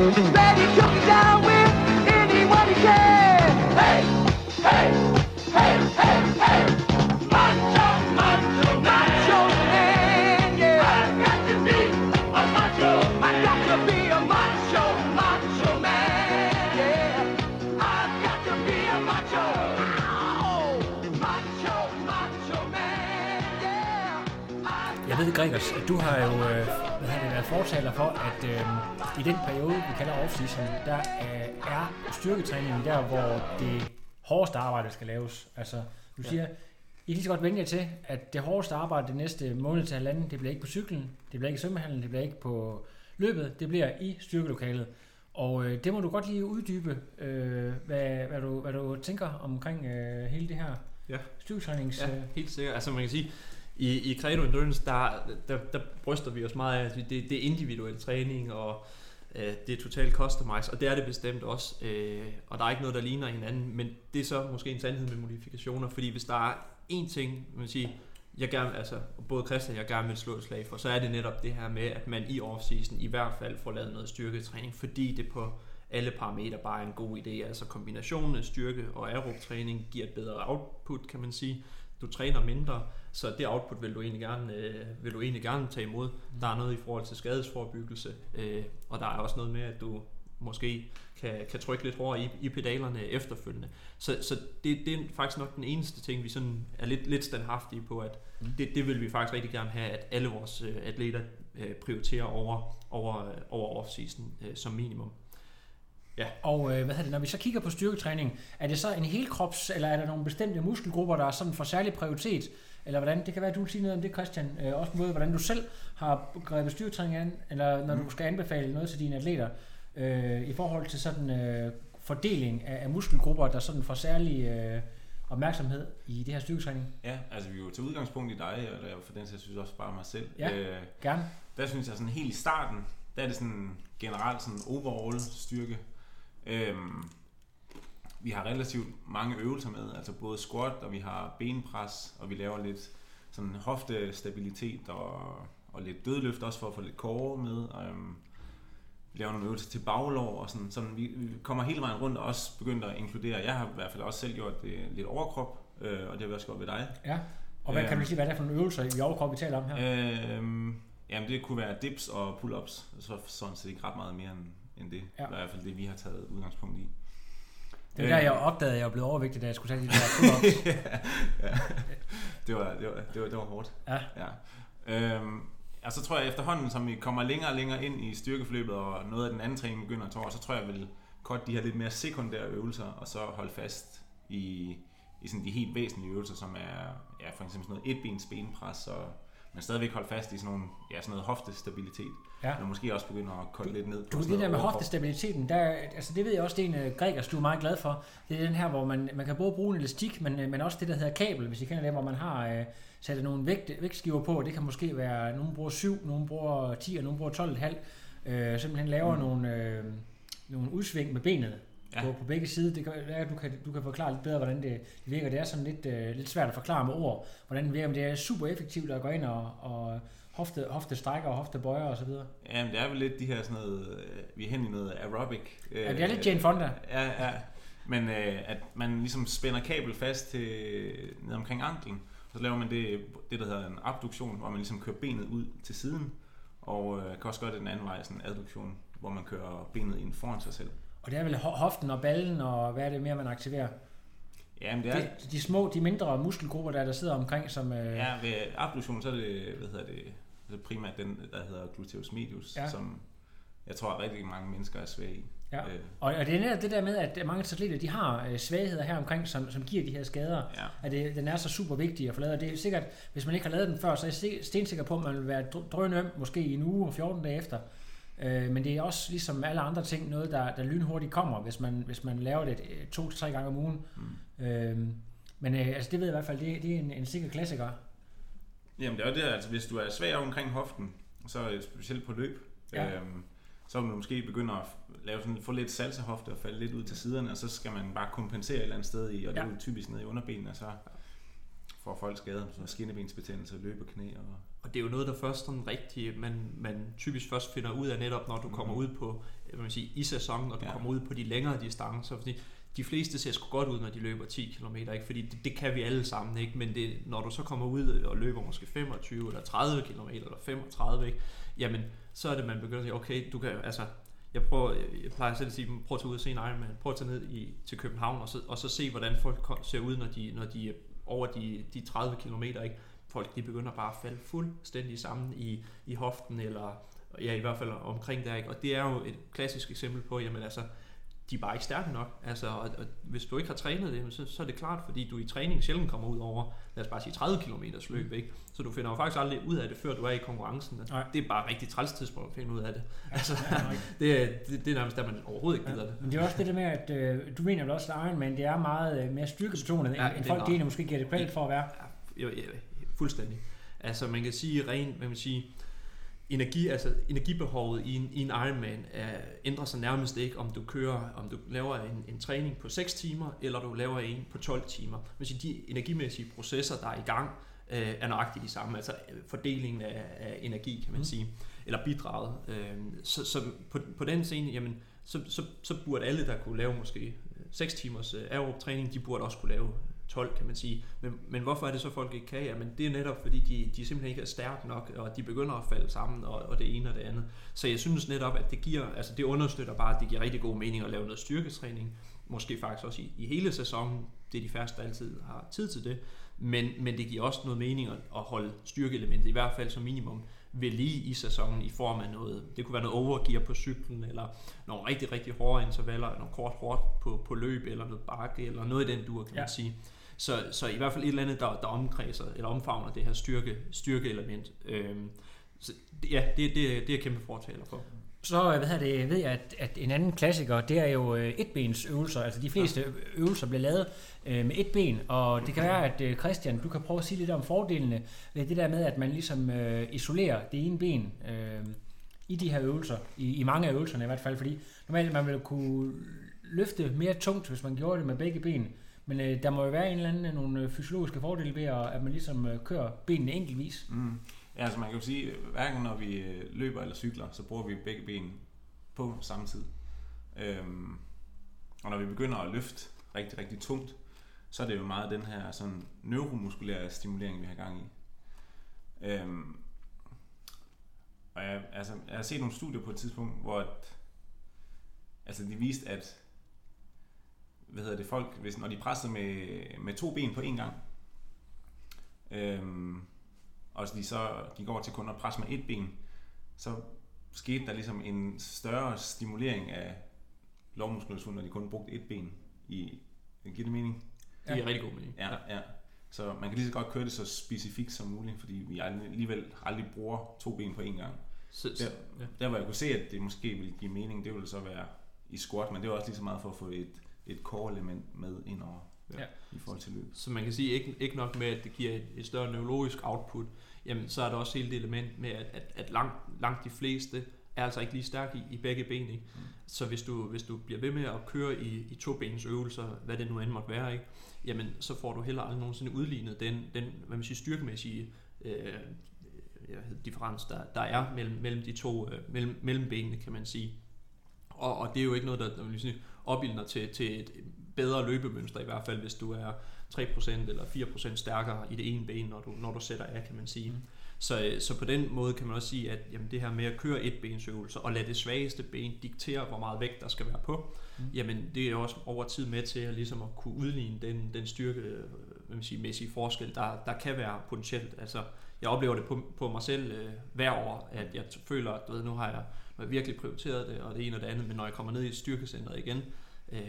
Ready Gregers, at du har jo øh, hvad har det været fortaler for, at øh, i den periode, vi kalder off-season, der øh, er styrketræningen der, hvor det hårdeste arbejde skal laves. Altså, du siger, I kan lige så godt vende jer til, at det hårdeste arbejde det næste måned til halvanden, det bliver ikke på cyklen, det bliver ikke i svømmehallen, det bliver ikke på løbet, det bliver i styrkelokalet. Og øh, det må du godt lige uddybe, øh, hvad, hvad, du, hvad du tænker omkring øh, hele det her Ja. styrketrænings... Ja, øh, helt sikkert. Altså man kan sige, i, i Credo Endurance, der, der, der bryster vi os meget af, at det, det er individuel træning, og øh, det er totalt customized, og det er det bestemt også. Øh, og der er ikke noget, der ligner hinanden, men det er så måske en sandhed med modifikationer, fordi hvis der er én ting, man sige, jeg gerne, altså både Christian og jeg gerne vil slå et slag for, så er det netop det her med, at man i off-season i hvert fald får lavet noget styrketræning, fordi det på alle parametre bare er en god idé. Altså kombinationen af styrke og aerob træning giver et bedre output, kan man sige. Du træner mindre, så det output vil du egentlig gerne, øh, vil du egentlig gerne tage imod. Der er noget i forhold til skadesforebyggelse, øh, og der er også noget med, at du måske kan, kan trykke lidt hårdere i, i pedalerne efterfølgende. Så, så det, det er faktisk nok den eneste ting, vi sådan er lidt, lidt standhaftige på, at det, det vil vi faktisk rigtig gerne have, at alle vores øh, atleter øh, prioriterer over, over, øh, over off-season øh, som minimum. Og øh, hvad hedder det, når vi så kigger på styrketræning, er det så en helkrops, eller er der nogle bestemte muskelgrupper, der er sådan for særlig prioritet? Eller hvordan, det kan være, at du vil sige noget om det, Christian. Øh, også måde, hvordan du selv har grebet styrketræning an, eller når du skal anbefale noget til dine atleter, øh, i forhold til sådan øh, fordeling af, af muskelgrupper, der sådan får særlig øh, opmærksomhed i det her styrketræning. Ja, altså vi er jo til udgangspunkt i dig, og for den sags synes også bare mig selv. Ja. Øh, Gerne. der synes jeg sådan helt i starten, der er det sådan generelt sådan overall styrke. Øhm, vi har relativt mange øvelser med, altså både squat, og vi har benpres, og vi laver lidt sådan hoftestabilitet og, og lidt dødløft også for at få lidt core med. Øhm, vi laver nogle øvelser til baglov og sådan, sådan vi, vi kommer hele vejen rundt og også begyndt at inkludere, jeg har i hvert fald også selv gjort det lidt overkrop, øh, og det har vi også gjort ved dig. Ja. Og hvad Øhm. kan du sige, hvad det er for nogle øvelser i overkrop, vi taler om her? Øhm, jamen det kunne være dips og pull-ups, så sådan set ikke ret meget mere end, end det. Ja. Ja. I hvert fald det, vi har taget udgangspunkt i. Det er der, jeg opdagede, at jeg blev overvægtig, da jeg skulle tage de der pull-ups. ja. det, var, det, var, det, var, det var hårdt. Ja. ja. Øhm, og så tror jeg efterhånden, som vi kommer længere og længere ind i styrkeforløbet, og noget af den anden træning begynder at tåre, så tror jeg, vil godt de her lidt mere sekundære øvelser, og så holde fast i, i sådan de helt væsentlige øvelser, som er ja, for eksempel sådan noget etbens benpres, og men stadigvæk holde fast i sådan, nogle, ja, sådan noget hoftestabilitet. Ja. Men måske også begynde at kolde lidt ned på Du, det der med hoftestabiliteten, der, altså det ved jeg også, det er en øh, grækers, du er meget glad for. Det er den her, hvor man, man kan både bruge en elastik, men, øh, men også det, der hedder kabel, hvis I kender det, hvor man har øh, sat nogle vægt, vægtskiver på. Det kan måske være, nogen bruger 7, nogen bruger 10, og nogen bruger 12,5. Øh, simpelthen laver mm. nogle, øh, nogle udsving med benet ja. Ja. på, på begge sider. Det kan at du kan, du kan forklare lidt bedre, hvordan det, det virker. Det er sådan lidt, øh, lidt svært at forklare med ord, hvordan det virker, men det er super effektivt at gå ind og, og hofte, hofte strækker og hofte bøjer og så videre. Jamen, det er vel lidt de her sådan noget, øh, vi er hen i noget aerobic. Øh, Ja, det er lidt Jane Fonda. Ja, ja. Men øh, at man ligesom spænder kabel fast til, ned omkring anklen, og så laver man det, det, der hedder en abduktion, hvor man ligesom kører benet ud til siden, og øh, kan også gøre det den anden vej, sådan en adduktion, hvor man kører benet ind foran sig selv. Og det er vel ho- hoften og ballen, og hvad er det mere, man aktiverer? Ja, men det er, De, de små, de mindre muskelgrupper, der, der sidder omkring, som... Øh, ja, ved abduktion, så er det, hvad hedder det, er primært den, der hedder gluteus medius, Ja. som jeg tror, rigtig mange mennesker er svage i. Ja. Øh, Og, og det er netop det der med, at mange atleter, de har øh, svagheder her omkring, som, som giver de her skader. ja. At det, den er så super vigtig at få lavet. Og det er sikkert, hvis man ikke har lavet den før, så er jeg stensikker på, at man vil være dr- drønøm, måske i en uge og 14 dage efter. Øh, men det er også ligesom alle andre ting, noget der, der lynhurtigt kommer, hvis man, hvis man laver det øh, to til tre gange om ugen. Mm. Øh, men øh, altså, det ved jeg i hvert fald, det, det er en, en sikker klassiker. Jamen det er jo det, altså hvis du er svag omkring hoften, så specielt på løb, Ja. øhm, så vil du måske begynde at lave sådan, få lidt salsahofte og falde lidt ud til siderne, og så skal man bare kompensere et eller andet sted i, og det Ja. er jo typisk nede i underbenene, og så får folk skader, som skinnebensbetændelse, løb og knæ. Og, Og det er jo noget, der først sådan rigtig, man, man typisk først finder ud af netop, når du Mhm. kommer ud på, hvad man siger, i sæsonen, når du Ja. kommer ud på de længere distancer, fordi de fleste ser sgu godt ud, når de løber 10 km, ikke? fordi det, det, kan vi alle sammen, ikke? men det, når du så kommer ud og løber måske 25 eller 30 km eller 35, ikke? jamen så er det, man begynder at sige, okay, du kan, altså, jeg, prøver, jeg plejer selv at sige, prøv at tage ud og se en Ironman, prøv at tage ned i, til København, og så, og så se, hvordan folk ser ud, når de, når de over de, de 30 km, ikke? folk de begynder bare at falde fuldstændig sammen i, i hoften, eller ja, i hvert fald omkring der, ikke? og det er jo et klassisk eksempel på, jamen altså, de er bare ikke stærke nok. Altså, og, og hvis du ikke har trænet det, så, så er det klart, fordi du i træning sjældent kommer ud over, lad os bare sige 30 km løb, ikke? Så du finder jo faktisk aldrig ud af det, før du er i konkurrencen. Nej. Det er bare rigtig træls tidspunkt at finde ud af det. Altså, Ja, det, er- det, det er nærmest, at man overhovedet ikke gider Ja, det. men det er også det der med, at øh, du mener vel også, at Ironman det er meget øh, mere styrkebetonet, Ja, end det er folk egentlig måske giver det credit for at være. Ja, jo, ja, fuldstændig. Altså man kan sige rent, man sige, energi, altså energibehovet i en, i en Ironman er, ændrer sig nærmest ikke, om du kører, om du laver en, en træning på 6 timer, eller du laver en på 12 timer. Siger, de energimæssige processer, der er i gang, øh, er nøjagtigt de samme, altså øh, fordelingen af, af energi, kan man Mm. sige, eller bidraget. Øh, så, så på, på den scene, jamen, så, så, så burde alle, der kunne lave måske 6 timers øh, aerob træning, de burde også kunne lave 12, kan man sige. Men, men hvorfor er det så, folk ikke kan? Jamen, det er netop, fordi de, de simpelthen ikke er stærke nok, og de begynder at falde sammen, og, og det ene og det andet. Så jeg synes netop, at det giver, altså det understøtter bare, at det giver rigtig god mening at lave noget styrketræning. Måske faktisk også i, i hele sæsonen. Det er de færreste, der altid har tid til det. Men, men det giver også noget mening at, at holde styrkeelementet, i hvert fald som minimum, ved lige i sæsonen i form af noget, det kunne være noget overgear på cyklen, eller nogle rigtig, rigtig hårde intervaller, nogle kort hårdt på, på løb, eller noget bakke, eller noget i den dur, kan Ja. man sige. Så, så i hvert fald et eller andet, der, der omkredser, eller omfavner det her styrke, styrkeelement. Øhm, så ja, det, det, det er jeg kæmpe fortaler for. Så hvad hedder det, ved jeg, at, at en anden klassiker, det er jo øh, etbens øvelser. Altså de fleste øvelser bliver lavet øh, med et ben, og det kan være, at øh, Christian, du kan prøve at sige lidt om fordelene ved det der med, at man ligesom øh, isolerer det ene ben øh, i de her øvelser, i, i mange af øvelserne i hvert fald, fordi normalt man vil kunne løfte mere tungt, hvis man gjorde det med begge ben, men øh, der må jo være en eller anden øh, nogle øh, fysiologiske fordele ved, at, at man ligesom øh, kører benene enkeltvis. Mm. Ja, altså man kan jo sige, øh, hverken når vi løber eller cykler, så bruger vi begge ben på samme tid. Øhm, og når vi begynder at løfte rigtig, rigtig tungt, så er det jo meget den her sådan neuromuskulære stimulering, vi har gang i. Øhm, og jeg, altså, jeg har set nogle studier på et tidspunkt, hvor at, altså de viste, at hvad hedder det, folk, hvis, når de presser med, med to ben på én gang, øhm, og de så de går til kun at presse med et ben, så skete der ligesom en større stimulering af lovmuskulaturen, når de kun brugte et ben i, giver det mening? Det giver rigtig god mening. Ja, ja. Så man kan lige så godt køre det så specifikt som muligt, fordi vi alligevel aldrig bruger to ben på én gang. Så, Der, så, ja. der hvor jeg kunne se, at det måske ville give mening, det ville så være i squat, men det var også lige så meget for at få et, et core-element med ind over Ja. i forhold til løb. Så man kan sige, ikke, ikke nok med, at det giver et, et større neurologisk output, jamen så er der også hele det element med, at, at, at langt, langt de fleste er altså ikke lige stærke i, i begge ben. Ikke? Mm. Så hvis du, hvis du bliver ved med at køre i, i to benens øvelser, hvad det nu end måtte være, ikke? jamen så får du heller aldrig nogensinde udlignet den, den hvad man siger, styrkemæssige øh, ja, differens, der, der er mellem, mellem de to, øh, mellem, mellem benene, kan man sige. Og, og det er jo ikke noget, der, der vil sige, opildner til, til et bedre løbemønster, i hvert fald hvis du er 3% eller 4% stærkere i det ene ben, når du, når du sætter af, kan man sige. Mm. Så, øh, så på den måde kan man også sige, at jamen, det her med at køre et bensøvelser og lade det svageste ben diktere, hvor meget vægt der skal være på, Mm. jamen det er jo også over tid med til at, ligesom at kunne udligne den, den styrke, øh, hvad man siger, mæssige forskel, der, der kan være potentielt. Altså, jeg oplever det på, på mig selv øh, hver år, at jeg føler, at du ved, nu har jeg, nu har jeg virkelig prioriteret det, og det ene og det andet, men når jeg kommer ned i styrkecentret igen, øh,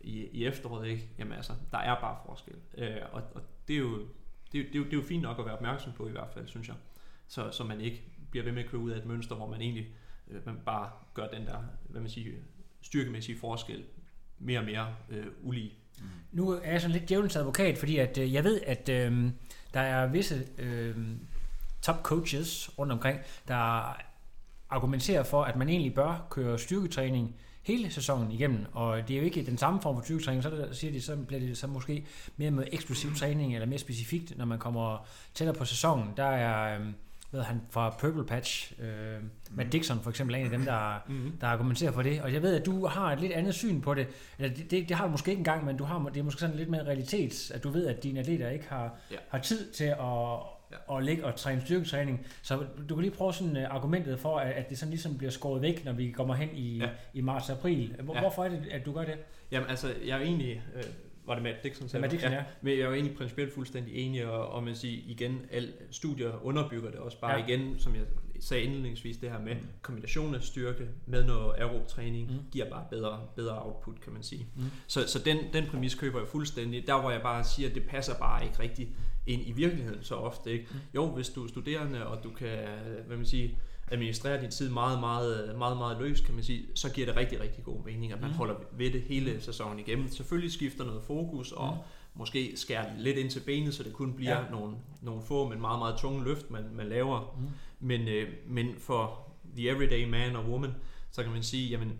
i, i efteråret, ikke? Jamen altså, der er bare forskel. Øh, og, og det er jo det, er det, det er jo fint nok at være opmærksom på i hvert fald, synes jeg. Så, så man ikke bliver ved med at køre ud af et mønster, hvor man egentlig øh, man bare gør den der, hvad man siger, styrkemæssige forskel mere og mere øh, ulige. Mm. Nu er jeg sådan lidt djævelens advokat, fordi at, øh, jeg ved, at øh, der er visse øh, top coaches rundt omkring, der argumenterer for, at man egentlig bør køre styrketræning hele sæsonen igennem, og det er jo ikke den samme form for styrketræning, så der, siger de, så bliver det så måske mere med eksplosiv træning, eller mere specifikt, når man kommer tættere på sæsonen. Der er, øh, øh, ved han fra Purple Patch, øh, Matt Dixon for eksempel, er en af dem, der, Mm-hmm. der argumenterer for det. Og jeg ved, at du har et lidt andet syn på det. Eller det, det, det har du måske ikke engang, men du har, det er måske sådan lidt mere realitets, at du ved, at dine atleter ikke har, Ja. har tid til at, ja. at ligge og træne styrketræning. Så du kan lige prøve sådan uh, argumentet for, at, at det sådan ligesom bliver skåret væk, når vi kommer hen i, Ja. i marts og april. Hvor, ja. Hvorfor er det, at du gør det? Jamen altså, jeg er egentlig... Øh, var det Matt Dixon? sagde Matt? Dixon, ja. Men jeg er jo egentlig principielt fuldstændig enig, og, og man siger igen, alle studier underbygger det også bare Ja. ja. igen, som jeg sagde indledningsvis, det her med kombination af styrke med noget aerob træning, Mm. mm. giver bare bedre, bedre output, kan man sige. Mm. Så, så den, den præmis køber jeg fuldstændig. Der hvor jeg bare siger, at det passer bare ikke rigtigt ind i virkeligheden så ofte. Ikke? Mm. Jo, hvis du er studerende, og du kan hvad man sige, administrere din tid meget, meget, meget, meget løst, kan man sige, så giver det rigtig, rigtig god mening, at man Mm. holder ved det hele sæsonen igennem. Selvfølgelig skifter noget fokus, og Mm. måske skærer lidt ind til benet, så det kun bliver ja. nogle, nogle få, men meget, meget tunge løft, man, man laver. Mm. Men, øh, men for the everyday man og woman, så kan man sige, jamen,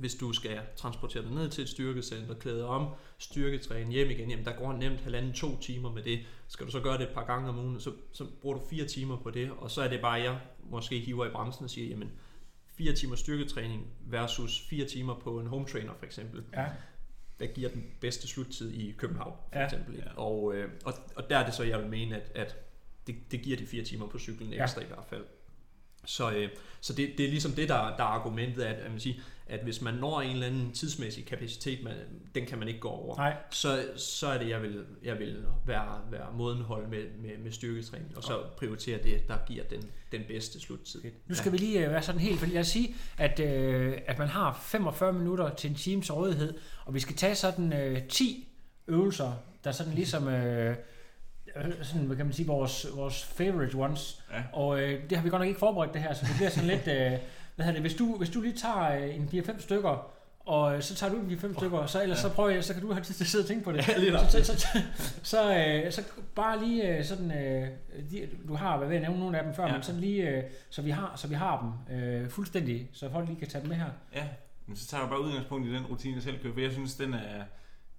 hvis du skal transportere dig ned til et styrkecenter, klæde om, styrketræne hjem igen, jamen der går nemt halvanden to timer med det. Skal du så gøre det et par gange om ugen, så, så bruger du fire timer på det, og så er det bare, jeg måske hiver i bremsen og siger, jamen fire timer styrketræning versus fire timer på en home trainer for eksempel. Ja. Hvad giver den bedste sluttid i København for Ja. eksempel. Ja. Og, øh, og, og der er det så, jeg vil mene, at, at det, det giver de fire timer på cyklen Ja. ekstra i hvert fald. Så, øh, så det, det er ligesom det, der, der er argumentet, at, at, man siger, at hvis man når en eller anden tidsmæssig kapacitet, man, den kan man ikke gå over, Nej, så, så er det, jeg vil, jeg vil være, være modenhold med, med, med styrketræning, og så prioritere det, der giver den, den bedste sluttid. Nu skal ja. vi lige øh, være sådan helt, fordi lad os sige, at, øh, at man har 45 minutter til en time til rådighed, og vi skal tage sådan øh, 10 øvelser, der sådan ligesom, øh, sådan, hvad kan man sige, vores, vores favorite ones. Ja. Og øh, det har vi godt nok ikke forberedt det her, så det bliver sådan lidt, øh, hvad hedder det, hvis du, hvis du lige tager øh, en 4-5 stykker, og øh, så tager du en 4-5 stykker, så ellers Ja. så prøver jeg, så kan du have tid til at sidde og tænke på det. Ja, lige så, så, så, så, øh, så bare lige øh, sådan, øh, de, du har været ved at nævne nogle af dem før, ja. men sådan lige, øh, så vi har, så vi har dem øh, fuldstændig, så folk lige kan tage dem med her. Ja, men så tager jeg bare udgangspunkt i den rutine, jeg selv kører, for jeg synes, den er,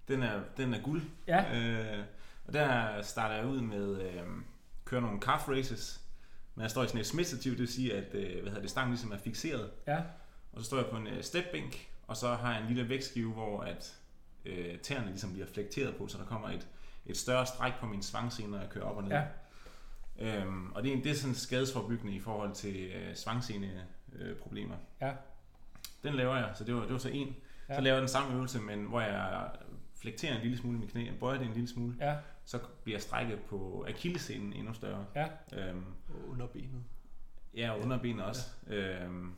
den er, den er guld. Ja, Øh, og der starter jeg ud med øh, køre nogle calf races. Men jeg står i sådan et smidstativ, det vil sige, at øh, hvad hedder det, stangen ligesom er fixeret. ja, Og så står jeg på en øh, stepbænk, og så har jeg en lille vægtskive, hvor at øh, tæerne ligesom bliver flekteret på, så der kommer et, et større stræk på min svangscene, når jeg kører op og ned. Ja. Øhm, og det er, det er sådan skadesforbyggende i forhold til øh, svangscene øh, problemer. Ja. Den laver jeg, så det var, det var så en. Ja. Så laver jeg den samme øvelse, men hvor jeg flekterer en lille smule i mit knæ, jeg bøjer det en lille smule, ja, så bliver strækket på akillescenen endnu større. ja. Øhm, Under benet. ja, og underbenet også. Øhm,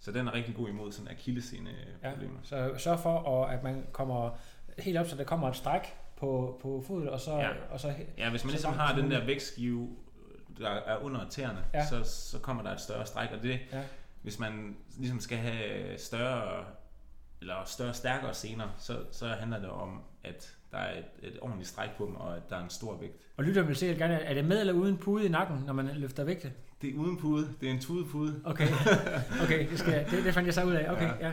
så den er rigtig god imod sådan akillescene ja. problemer. Så sørg for, at man kommer helt op, så der kommer et stræk på, på fodet, og så, Ja. og så Ja, hvis man Så ligesom har den der vægtskive, der er under tæerne, Ja. ja. så, så kommer der et større stræk, og det, Ja. hvis man ligesom skal have større, eller større, stærkere sener, så, så handler det om, at der er et, et ordentligt stræk på dem, og at der er en stor vægt. Og lytter vil sikkert gerne, er det med eller uden pude i nakken, når man løfter vægte? Det er uden pude, det er en tudepude. Okay, okay det, skal, det, det fandt jeg så ud af. Okay, ja.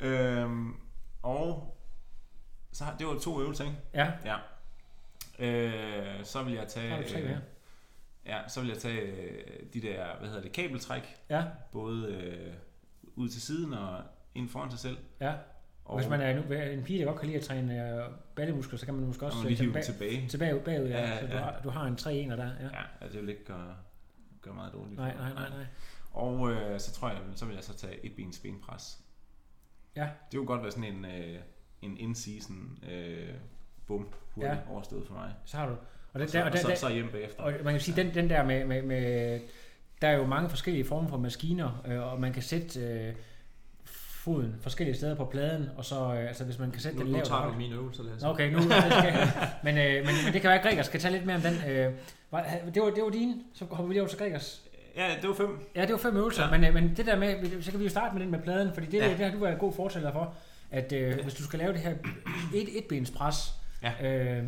Ja. Øhm, og så har, det var to øvelser, ikke? Ja, Ja. Øh, så vil jeg tage... tre øh? Ja, så vil jeg tage øh, de der, hvad hedder det, kabeltræk, Ja, både øh, ud til siden og ind foran sig selv. ja. Og hvis man er nu, en pige, der godt kan lide at træne øh, ballemuskler, så kan man måske så også man lige tage hive bag, tilbage. tilbage bagud, ja. Ja, Så du, ja. har, du har en 3 1 der, ja. Ja, altså det vil ikke gøre, gøre meget dårligt. Nej, nej, nej, nej. Og øh, så tror jeg, så vil jeg så tage et bens benpres. Ja. Det kunne godt være sådan en, øh, en in-season øh, bum hurtigt Ja. ja. overstået for mig. Så har du. Og, Og, den, så, der, og, og den, så, der, så hjem bagefter. og man kan sige, den, den der med, med, med, der er jo mange forskellige former for maskiner, øh, og man kan sætte øh, foden forskellige steder på pladen, og så, øh, altså hvis man kan sætte Nu, den nu lavt. tager og du mine øvelser, Lasse. Okay, nu det skal, men, øh, men, men det kan være, Gregers skal tage lidt mere om den. Øh, var- det, var, det var dine, så hopper vi lige over til Gregers. Ja, det var fem. Ja, det var fem øvelser, ja. Ja. men, øh, men det der med, så kan vi jo starte med den med pladen, fordi det, ja. Ja. det har du været god fortæller for, at øh, hvis du skal lave det her et, etbenspres, Ja. øh,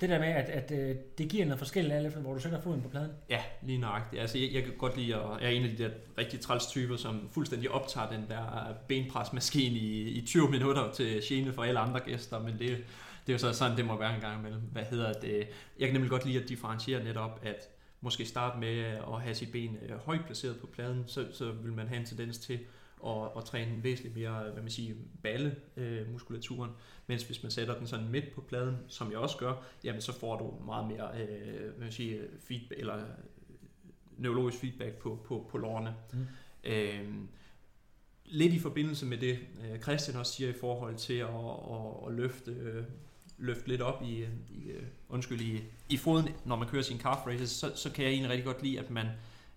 det der med, at, at øh, det giver noget forskelligt alt efter, hvor du sætter foden på pladen. Ja, lige nøjagtigt. Altså, jeg, jeg kan godt lide, at jeg er en af de der rigtig træls typer, som fuldstændig optager den der øh, benpresmaskine i, i 20 minutter til gene for alle andre gæster, men det, det er jo så sådan, det må være en gang imellem. Hvad hedder det? Jeg kan nemlig godt lide at differentiere netop, at måske starte med at have sit ben øh, højt placeret på pladen, så, så vil man have en tendens til at, at træne væsentligt mere, hvad man siger, balle øh, muskulaturen. Mens hvis man sætter den sådan midt på pladen, som jeg også gør, jamen så får du meget mere, øh, hvad man siger, feedback, eller øh, neurologisk feedback på, på, på lårene. Mm. Øh, lidt i forbindelse med det, øh, Christian også siger i forhold til at, at, at løfte, øh, løfte lidt op i, i øh, undskyld, i, i foden, når man kører sine calf raises, så, så kan jeg egentlig rigtig godt lide, at man,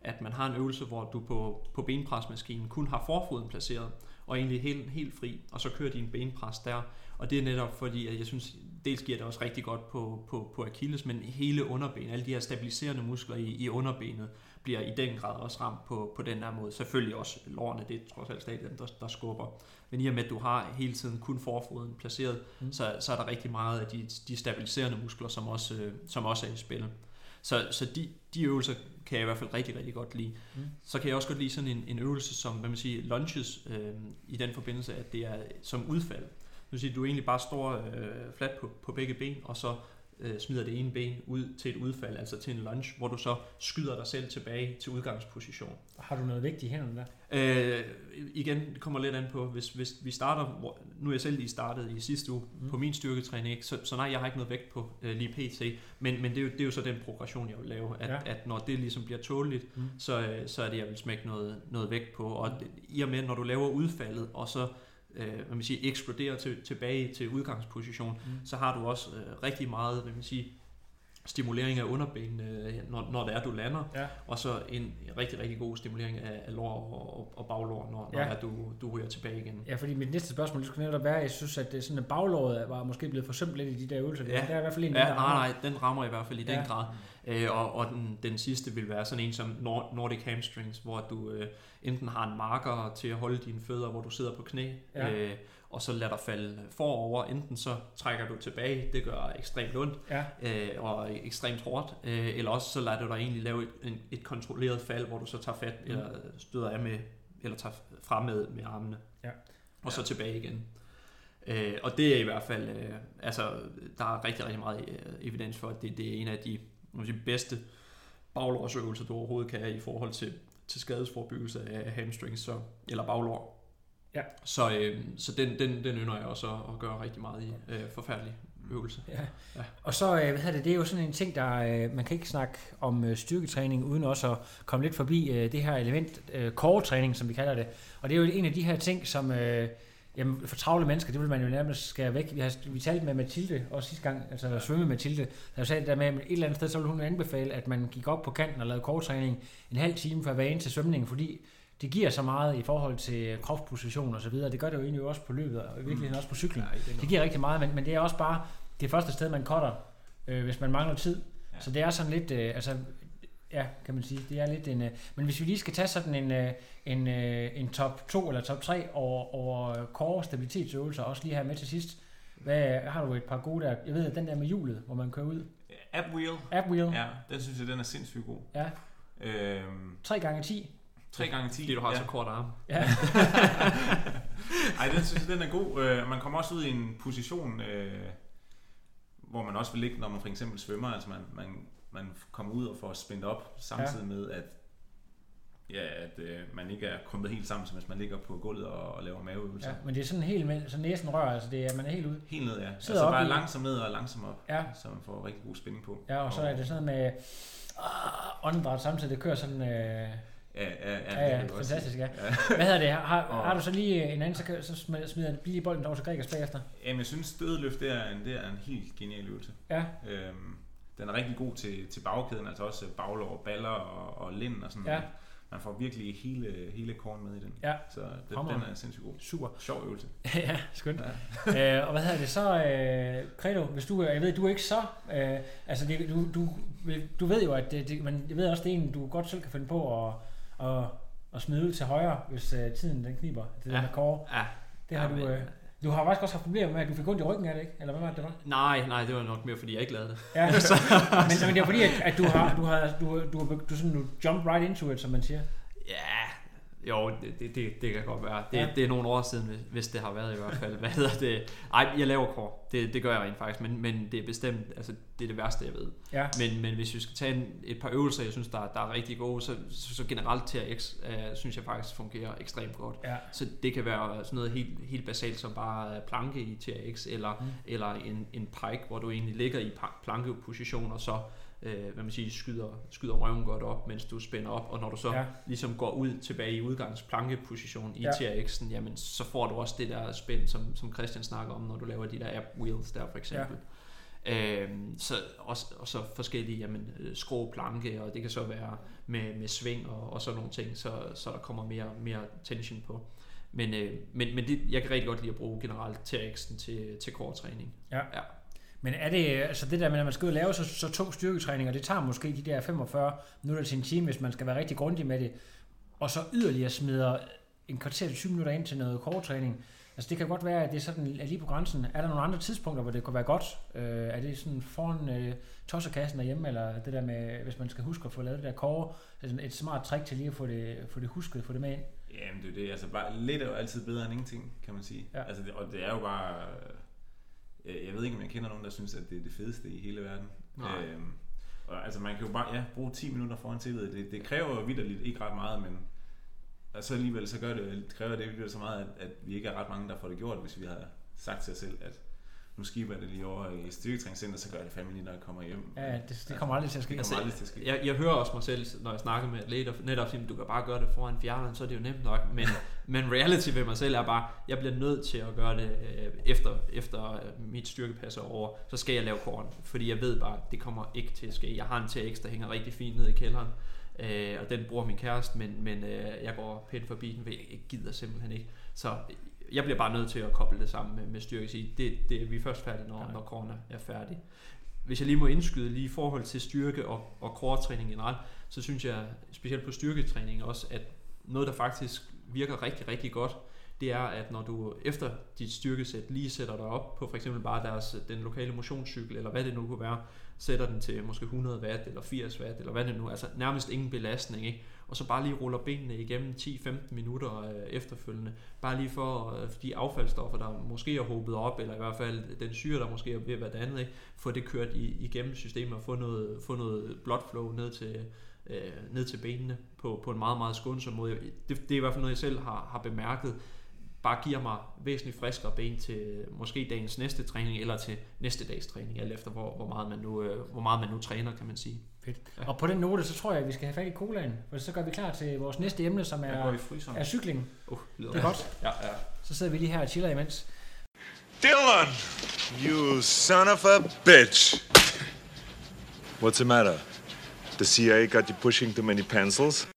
at man har en øvelse, hvor du på, på benpresmaskinen kun har forfoden placeret, og egentlig helt, helt fri, og så kører din benpres der. Og det er netop fordi, at jeg synes, dels giver det også rigtig godt på, på, på Achilles, men hele underbenet, alle de her stabiliserende muskler i, i underbenet, bliver i den grad også ramt på, på den her måde. Selvfølgelig også lårene, det er trods alt stadig dem, der, der skubber. Men i og med, at du har hele tiden kun forfoden placeret, mm. så, så er der rigtig meget af de, de stabiliserende muskler, som også, øh, som også er i spil. Så, så de, de øvelser kan jeg i hvert fald rigtig, rigtig godt lide. Mm. Så kan jeg også godt lide sådan en, en øvelse som, hvad man siger, lunges øh, i den forbindelse, at det er som udfald. Det vil sige, at du egentlig bare står øh, fladt på, på begge ben, og så øh, smider det ene ben ud til et udfald, altså til en lunge, hvor du så skyder dig selv tilbage til udgangsposition. Har du noget vigtigt i hænderne der? Øh, igen, det kommer lidt an på, hvis, hvis vi starter, hvor, nu er jeg selv lige startet i sidste uge mm. på min styrketræning, ikke? Så, så nej, jeg har ikke noget vægt på øh, lige pt, men, men det, er jo, det er jo så den progression, jeg vil lave, at, ja. at når det ligesom bliver tåleligt, mm. så, øh, så er det, jeg vil smække noget, noget vægt på, og det, i og med, når du laver udfaldet, og så øh, hvad man siger, eksploderer til, tilbage til udgangsposition, mm. så har du også øh, rigtig meget, hvad man siger, stimulering af underbenene, øh, når, når det er, du lander, ja. og så en rigtig, rigtig god stimulering af, af lår og, og baglår, når, ja. når er, du, du ryger tilbage igen. Ja, fordi mit næste spørgsmål skulle netop være, at jeg synes, at det sådan, at baglåret var måske blevet forsømt lidt i de der øvelser. Ja. Det er i hvert fald en, ja, der nej, nej, den rammer i hvert fald i ja. den grad. Øh, og og den, den sidste vil være sådan en som Nordic Hamstrings, hvor du øh, enten har en marker til at holde dine fødder, hvor du sidder på knæ, ja. øh, og så lader dig falde forover. Enten så trækker du tilbage, det gør ekstremt ondt ja. øh, og ekstremt hårdt, øh, eller også så lader du dig egentlig lave et, en, et kontrolleret fald, hvor du så tager fat mm. eller støder af med, eller tager frem med, med armene, ja. og så tilbage igen. Øh, og det er i hvert fald, øh, altså der er rigtig, rigtig meget øh, evidens for, at det, det er en af de de bedste baglårsøvelser, du overhovedet kan i forhold til, til skadesforbyggelse af hamstrings så, eller baglår. Ja. Så, øh, så den, den, den ynder jeg også at, at gøre rigtig meget i. Øh, forfærdelig øvelse. Ja. ja. Og så, øh, hvad det, det er jo sådan en ting, der øh, man kan ikke snakke om øh, styrketræning, uden også at komme lidt forbi det her element, core-træning, som vi kalder det. Og det er jo en af de her ting, som... Jamen, for travle mennesker, det vil man jo nærmest skære væk. Vi, har, vi talte med Mathilde også sidste gang, altså svømme Mathilde, der sagde det der med, at et eller andet sted, så ville hun anbefale, at man gik op på kanten og lavede korttræning en halv time før hver til svømning, fordi det giver så meget i forhold til kropsposition og så videre. Det gør det jo egentlig også på løbet, og i virkeligheden mm. også på cykling. Ja, det, det giver rigtig meget, men, men det er også bare det første sted, man cutter, øh, hvis man mangler tid. Ja. Så det er sådan lidt, øh, altså Ja, kan man sige. Det er lidt en... Øh, men hvis vi lige skal tage sådan en, øh, en, øh, en top 2 eller top 3 over, over core stabilitetsøvelser, også lige her med til sidst. Hvad, har du et par gode der? Jeg ved, at den der med hjulet, hvor man kører ud. App wheel. App wheel. Ja, den synes jeg, den er sindssygt god. Ja. Øhm, 3 gange 10. 3 gange 10. Fordi du har ja. så kort arm. Ja. Ej, den synes jeg, den er god. Man kommer også ud i en position, hvor man også vil ligge, når man for eksempel svømmer. Altså man, man man kommer ud og får spændt op, samtidig ja. med, at, ja, at øh, man ikke er kommet helt sammen, som hvis man ligger på gulvet og, og laver maveøvelser. Ja, men det er sådan helt med, så næsen rører, altså det er, man er helt ude. Helt ned, ja. Sidder altså bare i... langsomt ned og langsomt op, ja. så man får rigtig god spænding på. Ja, og, og så er det sådan med øh, åndedræt samtidig, det kører sådan... Øh, Ja, ja, ja, ja, ja fantastisk, ja. ja. Hvad hedder det? Har, har du så lige en anden, så, kan, så smider jeg lige bolden over til Gregers bagefter? Jamen, jeg synes, dødeløft det er en, det er en helt genial øvelse. Ja. Øhm, den er rigtig god til, til bagkæden, altså også baglår, baller og, og lind og sådan ja. Man får virkelig hele, hele korn med i den. Ja. Så det, den er sindssygt god. Super. Sjov øvelse. ja, skønt. Ja. øh, og hvad hedder det så, øh, Credo, hvis du, jeg ved, du er ikke så, øh, altså det, du, du, du ved jo, at det, det, men jeg ved også, det er en, du godt selv kan finde på at, at, at smide ud til højre, hvis uh, tiden den kniber, det ja. der med kår. Ja. Det har ja, du... Øh, Du har faktisk også haft problemer med, at du fik ondt i ryggen af det, ikke? Eller hvad var det, det var? Nej, nej, det var nok mere, fordi jeg ikke lavede det. Ja, men, men det er fordi, at, at du har, du har, du, du, du, du, sådan, du jump right into it, som man siger. Ja, jo, det, det, det, kan godt være. Det, Ja. det er nogle år siden, hvis- det har været i hvert fald. Hvad hedder det? Ej, jeg laver kår. Det, det gør jeg rent faktisk, men, men det er bestemt, altså det er det værste, jeg ved. Ja. Men, men hvis vi skal tage en, et par øvelser, jeg synes, der, er- der er rigtig gode, så, så, så generelt TRX, øh, synes jeg faktisk fungerer ekstremt godt. Ja. Så det kan være sådan noget helt, helt basalt som bare øh, planke i TRX, eller, Mm. eller en, en pike, hvor du egentlig ligger i plankeposition, og så øh, hvad man siger, skyder, skyder røven godt op, mens du spænder op, og når du så Ja. ligesom går ud tilbage i udgangsplankeposition i Ja. TRX'en, jamen så får du også det der spænd, som, som Christian snakker om, når du laver de der app wheels der for eksempel. Ja. Øhm, så, også, og så forskellige jamen, øh, skrå planke, og det kan så være med, med sving og, og sådan nogle ting, så, så der kommer mere, mere tension på. Men, øh, men, men det, jeg kan rigtig godt lide at bruge generelt TRX'en til, til core-træning. Ja. ja. Men er det, altså det der med, at man skal ud og lave så, så tung styrketræning, og det tager måske de der 45 minutter til en time, hvis man skal være rigtig grundig med det, og så yderligere smider en kvarter til 20 minutter ind til noget core-træning. Altså det kan godt være, at det er sådan er lige på grænsen. Er der nogle andre tidspunkter, hvor det kunne være godt? Øh, er det sådan foran øh, tossekassen derhjemme, eller det der med, hvis man skal huske at få lavet det der core, altså et smart trick til lige at få det, få det husket, få det med ind? Jamen det er det, altså bare lidt er jo altid bedre end ingenting, kan man sige. Ja. Altså, og det er jo bare, jeg ved ikke om jeg kender nogen, der synes, at det er det fedeste i hele verden. Nej. Øhm, og, altså man kan jo bare ja, bruge 10 minutter foran tv'et. Det, det kræver jo vidderligt ikke ret meget, men og så alligevel så gør det, kræver det alligevel så meget, at, at vi ikke er ret mange, der får det gjort, hvis vi har sagt til os selv, at nu skiber jeg det lige over i styrketræningscenter, så gør jeg det fandme lige, når jeg kommer hjem. Ja, det, det kommer aldrig til at ske. Det kommer aldrig til at ske. Jeg, jeg hører også mig selv, når jeg snakker med atleter, netop sige, du kan bare gøre det foran fjerneren, så er det jo nemt nok. Men, men reality ved mig selv er bare, jeg bliver nødt til at gøre det øh, efter, efter øh, mit styrkepas er over. Så skal jeg lave korn, fordi jeg ved bare, det kommer ikke til at ske. Jeg har en TX, der hænger rigtig fint ned i kælderen, øh, og den bruger min kæreste, men, men øh, jeg går pænt forbi den, for jeg, jeg gider simpelthen ikke. Så jeg bliver bare nødt til at koble det sammen med, med styrke. Sige, det, det er vi er først færdige, når, når er- er færdig. Hvis jeg lige må indskyde lige i forhold til styrke og, og core-træning generelt, så synes jeg specielt på styrketræning også, at noget der faktisk virker rigtig, rigtig godt, det er, at når du efter dit styrkesæt lige sætter dig op på for eksempel bare deres, den lokale motionscykel, eller hvad det nu kunne være, sætter den til måske 100 watt eller 80 watt, eller hvad det nu altså nærmest ingen belastning, ikke? Og så bare lige ruller benene igennem 10-15 minutter øh, efterfølgende, bare lige for øh, de affaldsstoffer, der måske er håbet op, eller i hvert fald den syre, der måske er ved at være dannet, ikke? få det kørt i, igennem systemet og få noget, få noget blood flow ned til, øh, ned til benene på, på en meget, meget skånsom måde. Det, det er i hvert fald noget, jeg selv har, har bemærket, bare giver mig væsentligt friskere ben til øh, måske dagens næste træning, eller til næste dags træning, alt efter hvor, hvor, meget man nu, øh, hvor meget man nu træner, kan man sige. Fedt. Ja. Og på den note, så tror jeg, at vi skal have fat i colaen, for så gør vi klar til vores næste emne, som er, er cykling. Uh, lyder Det er godt. Ja, ja. Så sidder vi lige her og chiller imens. Dylan! You son of a bitch! What's the matter? The CIA got you pushing too many pencils?